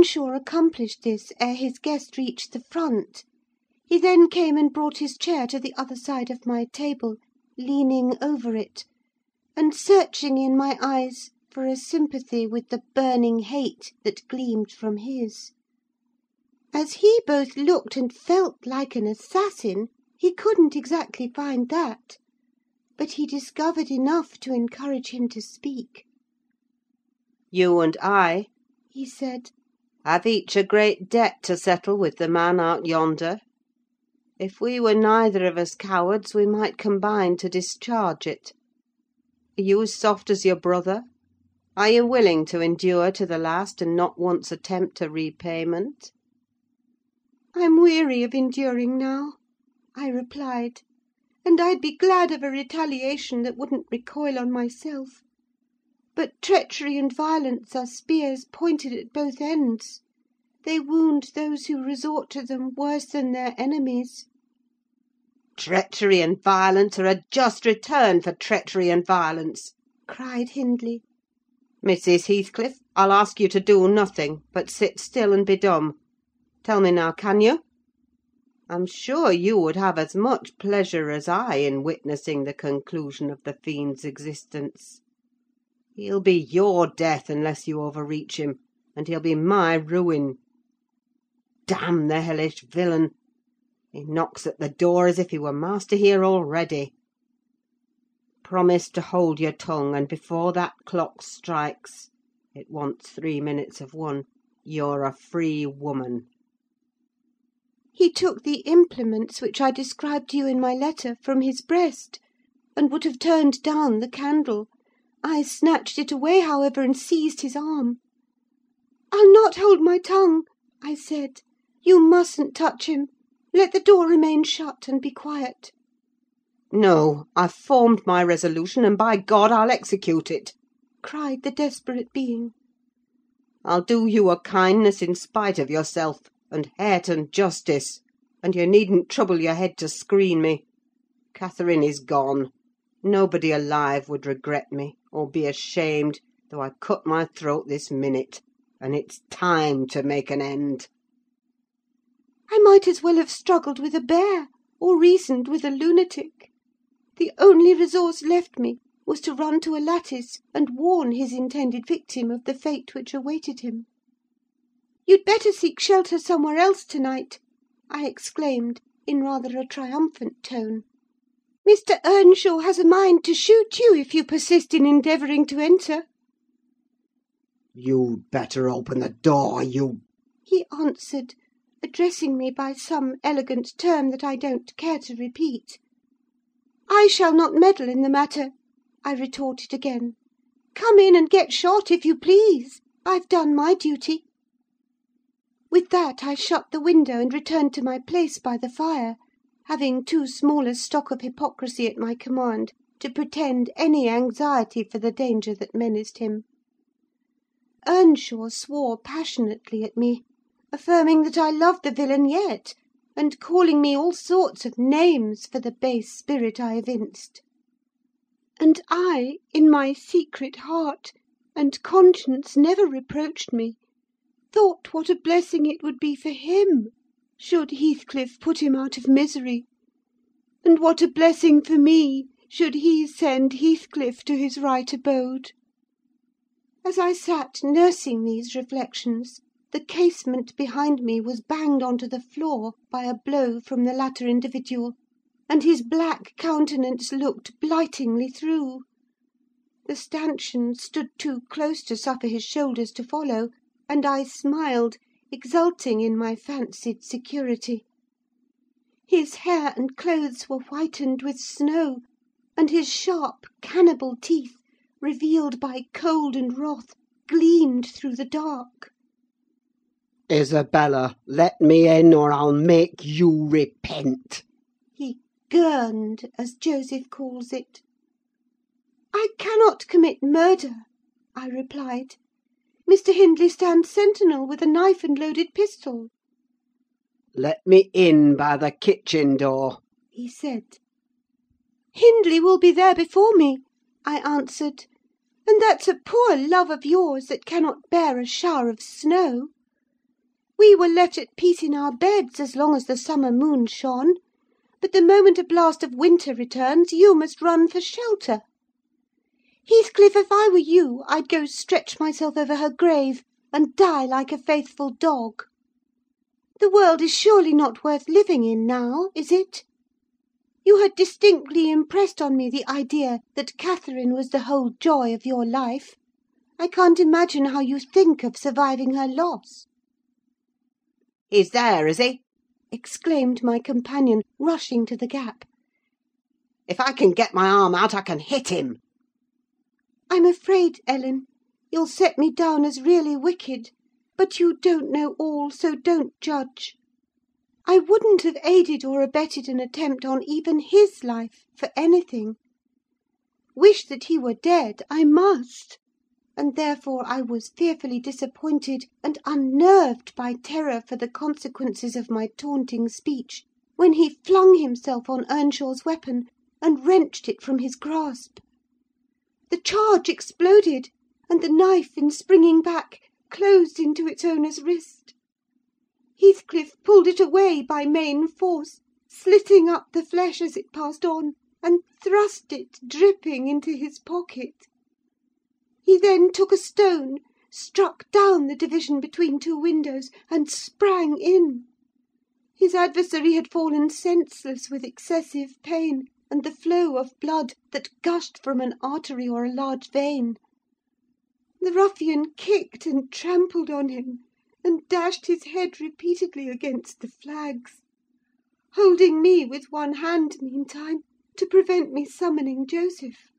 Earnshaw accomplished this ere his guest reached the front: he then came and brought his chair to the other side of my table, leaning over it, and searching in my eyes for a sympathy with the burning hate that gleamed from his. As he both looked and felt like an assassin, he couldn't exactly find that; but he discovered enough to encourage him to speak. "You and I," he said, "have each a great debt to settle with the man out yonder. If we were neither of us cowards, we might combine to discharge it. Are you as soft as your brother? Are you willing to endure to the last, and not once attempt a repayment?" "I'm weary of enduring now," I replied; "and I'd be glad of a retaliation that wouldn't recoil on myself. But treachery and violence are spears pointed at both ends: they wound those who resort to them worse than their enemies." "Treachery and violence are a just return for treachery and violence!" cried Hindley. "Mrs. Heathcliff, I'll ask you to do nothing, but sit still and be dumb. Tell me now, can you? I'm sure you would have as much pleasure as I in witnessing the conclusion of the fiend's existence. He'll be your death unless you overreach him, and he'll be my ruin. Damn the hellish villain! He knocks at the door as if he were master here already. Promise to hold your tongue, and before that clock strikes—it wants three minutes of one—you're a free woman." He took the implements which I described to you in my letter from his breast, and would have turned down the candle. I snatched it away, however, and seized his arm. "I'll not hold my tongue," I said. "You mustn't touch him. Let the door remain shut, and be quiet." "No, I've formed my resolution, and, by God, I'll execute it!" cried the desperate being. "I'll do you a kindness in spite of yourself, and Hareton justice; and you needn't trouble your head to screen me. Catherine is gone: nobody alive would regret me, or be ashamed, though I cut my throat this minute; and it's time to make an end." I might as well have struggled with a bear, or reasoned with a lunatic. The only resource left me was to run to a lattice and warn his intended victim of the fate which awaited him. "You'd better seek shelter somewhere else to night," I exclaimed, in rather a triumphant tone. "Mr. Earnshaw has a mind to shoot you if you persist in endeavouring to enter." "You'd better open the door, you—" he answered, addressing me by some elegant term that I don't care to repeat. "I shall not meddle in the matter," I retorted again. "Come in and get shot, if you please. I've done my duty." With that I shut the window and returned to my place by the fire, having too small a stock of hypocrisy at my command to pretend any anxiety for the danger that menaced him. Earnshaw swore passionately at me, affirming that I loved the villain yet, and calling me all sorts of names for the base spirit I evinced. And I, in my secret heart, and conscience never reproached me, thought what a blessing it would be for him should Heathcliff put him out of misery; and what a blessing for me should he send Heathcliff to his right abode. As I sat nursing these reflections, the casement behind me was banged on to the floor by a blow from the latter individual, and his black countenance looked blightingly through. The stanchion stood too close to suffer his shoulders to follow, and I smiled, exulting in my fancied security. His hair and clothes were whitened with snow, and his sharp, cannibal teeth, revealed by cold and wrath, gleamed through the dark. "Isabella, let me in, or I'll make you repent!" He "gurned," as Joseph calls it. "I cannot commit murder," I replied. Mr. Hindley stands sentinel with a knife and loaded pistol." "Let me in by the kitchen door," he said. "Hindley will be there before me," I answered; "and that's a poor love of yours that cannot bear a shower of snow. We were left at peace in our beds as long as the summer moon shone; but the moment a blast of winter returns, you must run for shelter. Heathcliff, if I were you, I'd go stretch myself over her grave, and die like a faithful dog. The world is surely not worth living in now, is it? You had distinctly impressed on me the idea that Catherine was the whole joy of your life. I can't imagine how you think of surviving her loss." "He's there, is he?" exclaimed my companion, rushing to the gap. "If I can get my arm out, I can hit him." "I'm afraid, Ellen, you'll set me down as really wicked; but you don't know all, so don't judge. I wouldn't have aided or abetted an attempt on even his life for anything. Wish that he were dead, I must; and therefore I was fearfully disappointed and unnerved by terror for the consequences of my taunting speech, when he flung himself on Earnshaw's weapon, and wrenched it from his grasp. The charge exploded, and the knife, in springing back, closed into its owner's wrist. Heathcliff pulled it away by main force, slitting up the flesh as it passed on, and thrust it, dripping, into his pocket. He then took a stone, struck down the division between two windows, and sprang in. His adversary had fallen senseless with excessive pain, and the flow of blood that gushed from an artery or a large vein. The ruffian kicked and trampled on him, and dashed his head repeatedly against the flags; holding me with one hand, meantime, to prevent me summoning Joseph.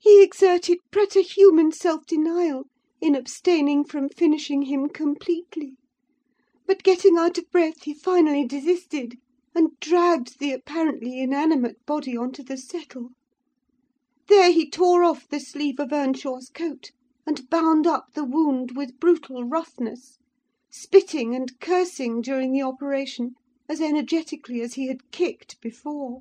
He exerted preterhuman self–denial in abstaining from finishing him completely; but getting out of breath, he finally desisted, and dragged the apparently inanimate body on to the settle. There he tore off the sleeve of Earnshaw's coat, and bound up the wound with brutal roughness; spitting and cursing during the operation as energetically as he had kicked before.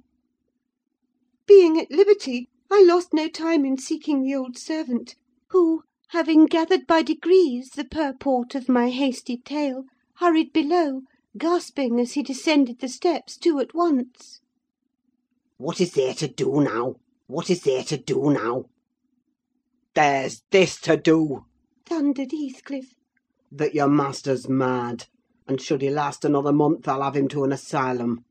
Being at liberty, I lost no time in seeking the old servant, who, having gathered by degrees the purport of my hasty tale, hurried below, gasping as he descended the steps two at once. "What is there to do now? What is there to do now?" "There's this to do," thundered Heathcliff. "that your master's mad, and should he last another month I'll have him to an asylum.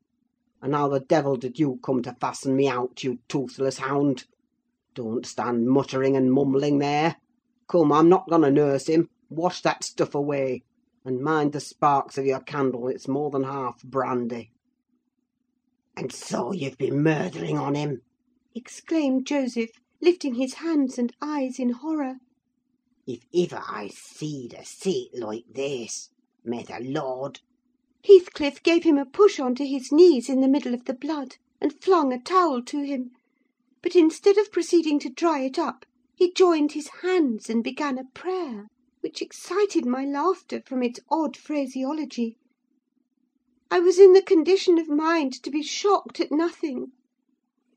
And how the devil did you come to fasten me out, you toothless hound? Don't stand muttering and mumbling there. Come, I'm not going to nurse him: wash that stuff away, and mind the sparks of your candle, it's more than half brandy." "And so you've been murthering on him!" exclaimed Joseph, lifting his hands and eyes in horror. "If iver I seed a sight like this, may the Lord—" Heathcliff gave him a push on to his knees in the middle of the blood, and flung a towel to him; but instead of proceeding to dry it up, he joined his hands and began a prayer, which excited my laughter from its odd phraseology. I was in the condition of mind to be shocked at nothing.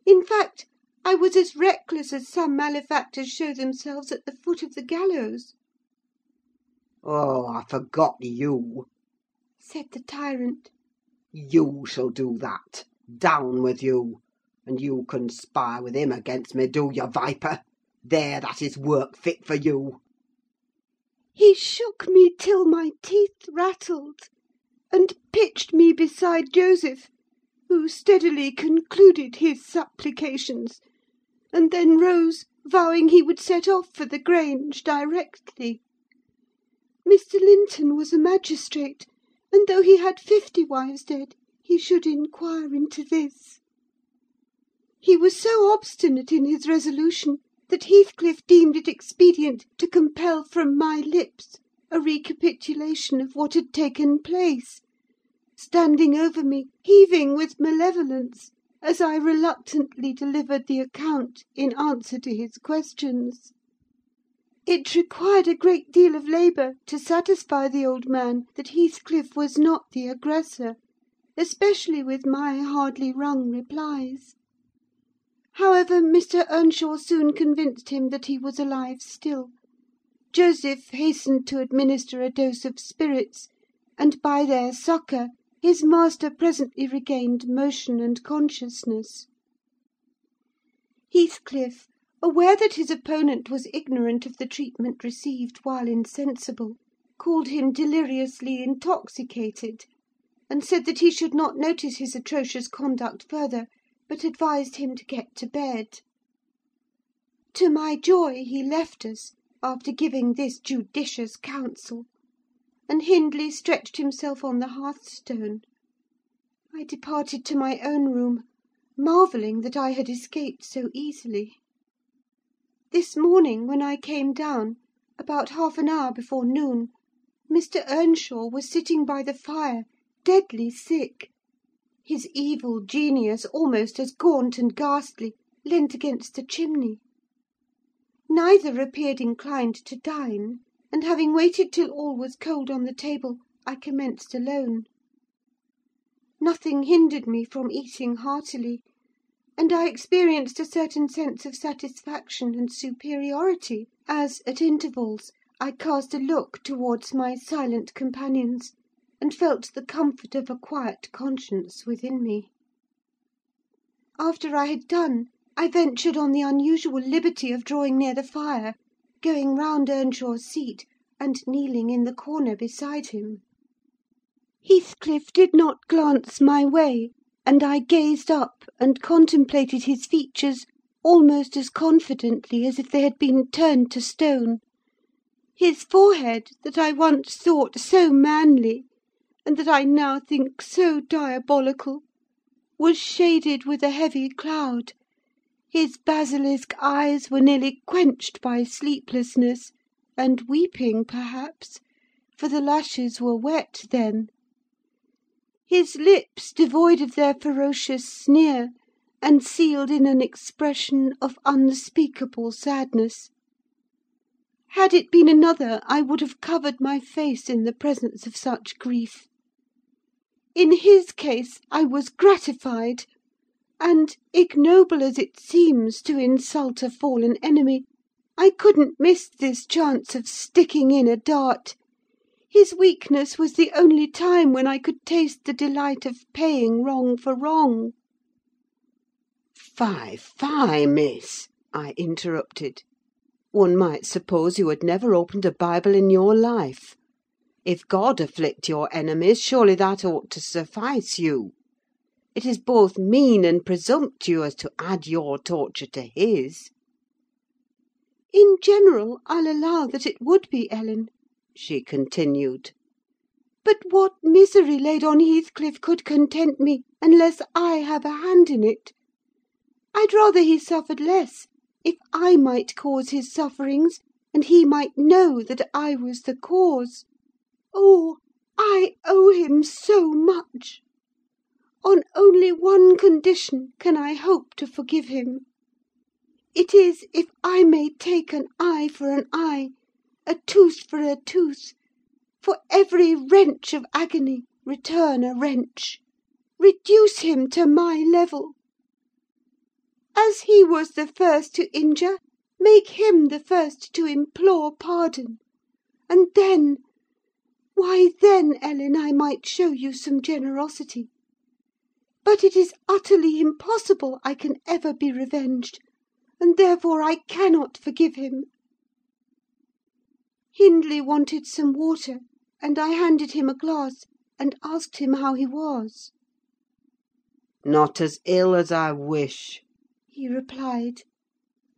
In fact, I was as reckless as some malefactors show themselves at the foot of the gallows. "Oh, I forgot you!" said the tyrant. "You shall do that: down with you! And you conspire with him against me, do you, viper? There, that is work fit for you!" He shook me till my teeth rattled, and pitched me beside Joseph, who steadily concluded his supplications and then rose, vowing he would set off for the Grange directly. Mr. Linton was a magistrate, and though he had fifty wives dead, he should inquire into this. He was so obstinate in his resolution that Heathcliff deemed it expedient to compel from my lips a recapitulation of what had taken place, standing over me, heaving with malevolence, as I reluctantly delivered the account in answer to his questions. It required a great deal of labour to satisfy the old man that Heathcliff was not the aggressor, especially with my hardly wrung replies. However, Mr. Earnshaw soon convinced him that he was alive still, Joseph hastened to administer a dose of spirits, and by their succour his master presently regained motion and consciousness. Heathcliff, aware that his opponent was ignorant of the treatment received while insensible, called him deliriously intoxicated, and said that he should not notice his atrocious conduct further, but advised him to get to bed. To my joy he left us, after giving this judicious counsel; and Hindley stretched himself on the hearthstone. I departed to my own room, marvelling that I had escaped so easily. This morning, when I came down, about half an hour before noon, Mr. Earnshaw was sitting by the fire, deadly sick; his evil genius, almost as gaunt and ghastly, leant against the chimney. Neither appeared inclined to dine; and having waited till all was cold on the table, I commenced alone. Nothing hindered me from eating heartily; and I experienced a certain sense of satisfaction and superiority, as, at intervals, I cast a look towards my silent companions, and felt the comfort of a quiet conscience within me. After I had done, I ventured on the unusual liberty of drawing near the fire, going round Earnshaw's seat, and kneeling in the corner beside him. Heathcliff did not glance my way, and I gazed up and contemplated his features almost as confidently as if they had been turned to stone. His forehead, that I once thought so manly, and that I now think so diabolical, was shaded with a heavy cloud; his basilisk eyes were nearly quenched by sleeplessness, and weeping, perhaps, for the lashes were wet then. His lips devoid of their ferocious sneer, and sealed in an expression of unspeakable sadness. Had it been another, I would have covered my face in the presence of such grief. In his case I was gratified; and, ignoble as it seems to insult a fallen enemy, I couldn't miss this chance of sticking in a dart: his weakness was the only time when I could taste the delight of paying wrong for wrong. "Fie, fie, Miss!" I interrupted. "One might suppose you had never opened a Bible in your life. If God afflict your enemies, surely that ought to suffice you. It is both mean and presumptuous to add your torture to his." "In general, I'll allow that it would be, Ellen," she continued. "But what misery laid on Heathcliff could content me, unless I have a hand in it? I'd rather he suffered less, if I might cause his sufferings, and he might know that I was the cause. Oh, I owe him so much! On only one condition can I hope to forgive him. It is, if I may take an eye for an eye, a tooth for a tooth: for every wrench of agony return a wrench. Reduce him to my level. As he was the first to injure, make him the first to implore pardon; and then why, then, Ellen, I might show you some generosity. But it is utterly impossible I can ever be revenged, and therefore I cannot forgive him." Hindley wanted some water, and I handed him a glass, and asked him how he was. "Not as ill as I wish," he replied.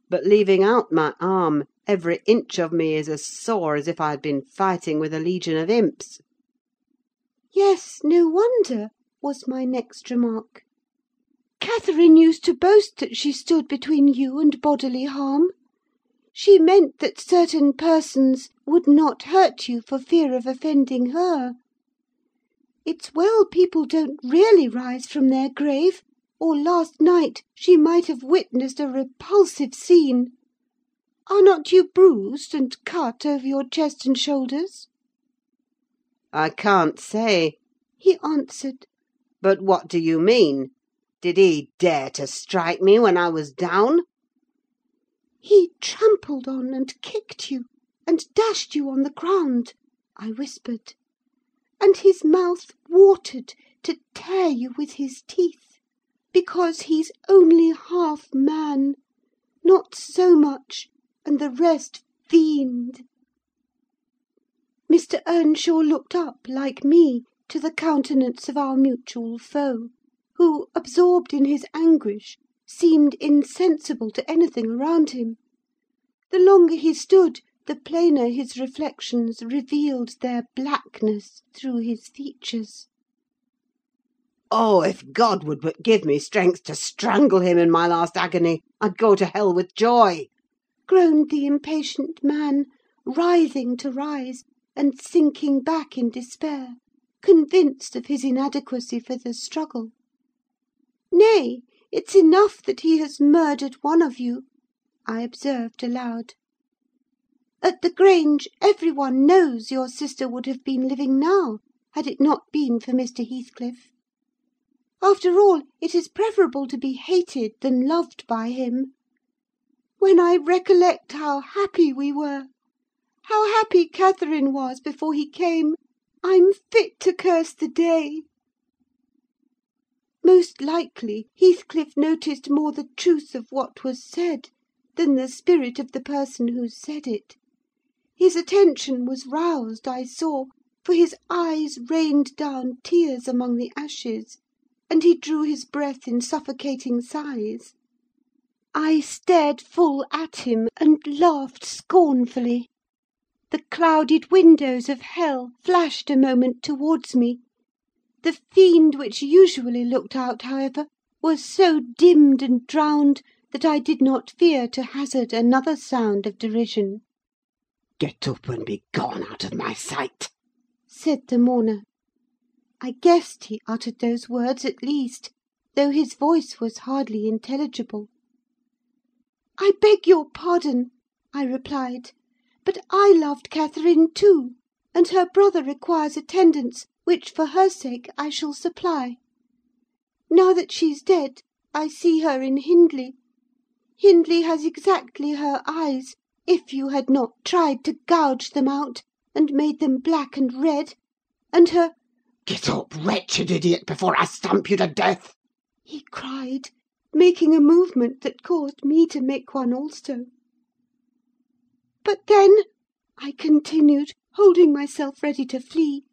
"But leaving out my arm, every inch of me is as sore as if I had been fighting with a legion of imps." "Yes, no wonder," was my next remark. "Catherine used to boast that she stood between you and bodily harm. She meant that certain persons would not hurt you for fear of offending her. It's well people don't really rise from their grave, or last night she might have witnessed a repulsive scene. Are not you bruised and cut over your chest and shoulders?" "I can't say," he answered. "But what do you mean? Did he dare to strike me when I was down?" "He trampled on and kicked you, and dashed you on the ground," I whispered; "and his mouth watered to tear you with his teeth, because he's only half man: not so much, and the rest fiend." Mr. Earnshaw looked up, like me, to the countenance of our mutual foe, who, absorbed in his anguish, seemed insensible to anything around him. The longer he stood, the plainer his reflections revealed their blackness through his features. Oh, if God would but give me strength to strangle him in my last agony, I'd go to hell with joy!" Groaned the impatient man, writhing to rise, and sinking back in despair, convinced of his inadequacy for the struggle. "Nay, it's enough that he has murdered one of you," I observed aloud. "At the Grange, every one knows your sister would have been living now, had it not been for Mr. Heathcliff. After all, it is preferable to be hated than loved by him. When I recollect how happy we were, how happy Catherine was before he came, I'm fit to curse the day. Most likely, Heathcliff noticed more the truth of what was said than the spirit of the person who said it. His attention was roused, I saw, for his eyes rained down tears among the ashes, and he drew his breath in suffocating sighs. I stared full at him, and laughed scornfully. The clouded windows of hell flashed a moment towards me. The fiend which usually looked out, however, was so dimmed and drowned that I did not fear to hazard another sound of derision. "Get up and be gone out of my sight!" said the mourner. I guessed he uttered those words, at least, though his voice was hardly intelligible. "I beg your pardon," I replied. But I loved Catherine too, and her brother requires attendance, which, for her sake, I shall supply. Now that she's dead, I see her in Hindley. Hindley has exactly her eyes, if you had not tried to gouge them out, and made them black and red; and her—" "Get up, wretched idiot, before I stamp you to death!" he cried, making a movement that caused me to make one also. "But then," I continued, holding myself ready to flee,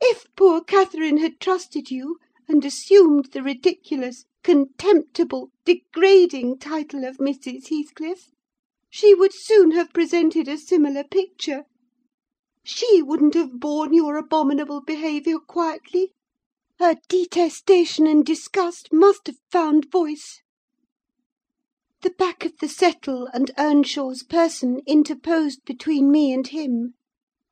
"if poor Catherine had trusted you, and assumed the ridiculous, contemptible, degrading title of Mrs. Heathcliff, she would soon have presented a similar picture. She wouldn't have borne your abominable behaviour quietly: her detestation and disgust must have found voice. The back of the settle and Earnshaw's person interposed between me and him;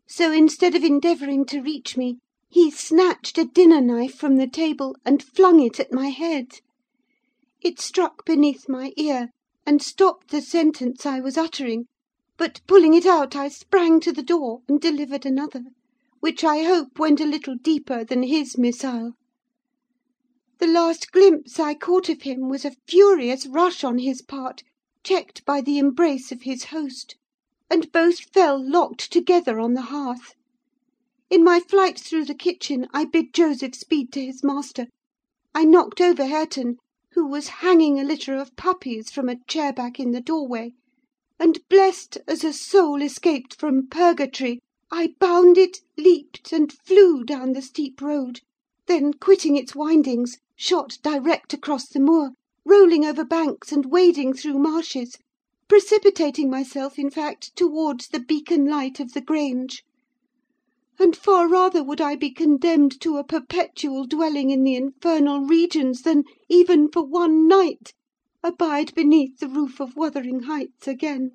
so, instead of endeavouring to reach me, he snatched a dinner knife from the table, and flung it at my head. It struck beneath my ear, and stopped the sentence I was uttering; but, pulling it out, I sprang to the door, and delivered another, which I hope went a little deeper than his missile. The last glimpse I caught of him was a furious rush on his part, checked by the embrace of his host; and both fell locked together on the hearth. In my flight through the kitchen, I bid Joseph speed to his master. I knocked over Hareton, who was hanging a litter of puppies from a chair back in the doorway; and, blessed as a soul escaped from purgatory, I bounded, leaped, and flew down the steep road; then, quitting its windings, shot direct across the moor, rolling over banks and wading through marshes; precipitating myself, in fact, towards the beacon light of the Grange. And far rather would I be condemned to a perpetual dwelling in the infernal regions than, even for one night, abide beneath the roof of Wuthering Heights again.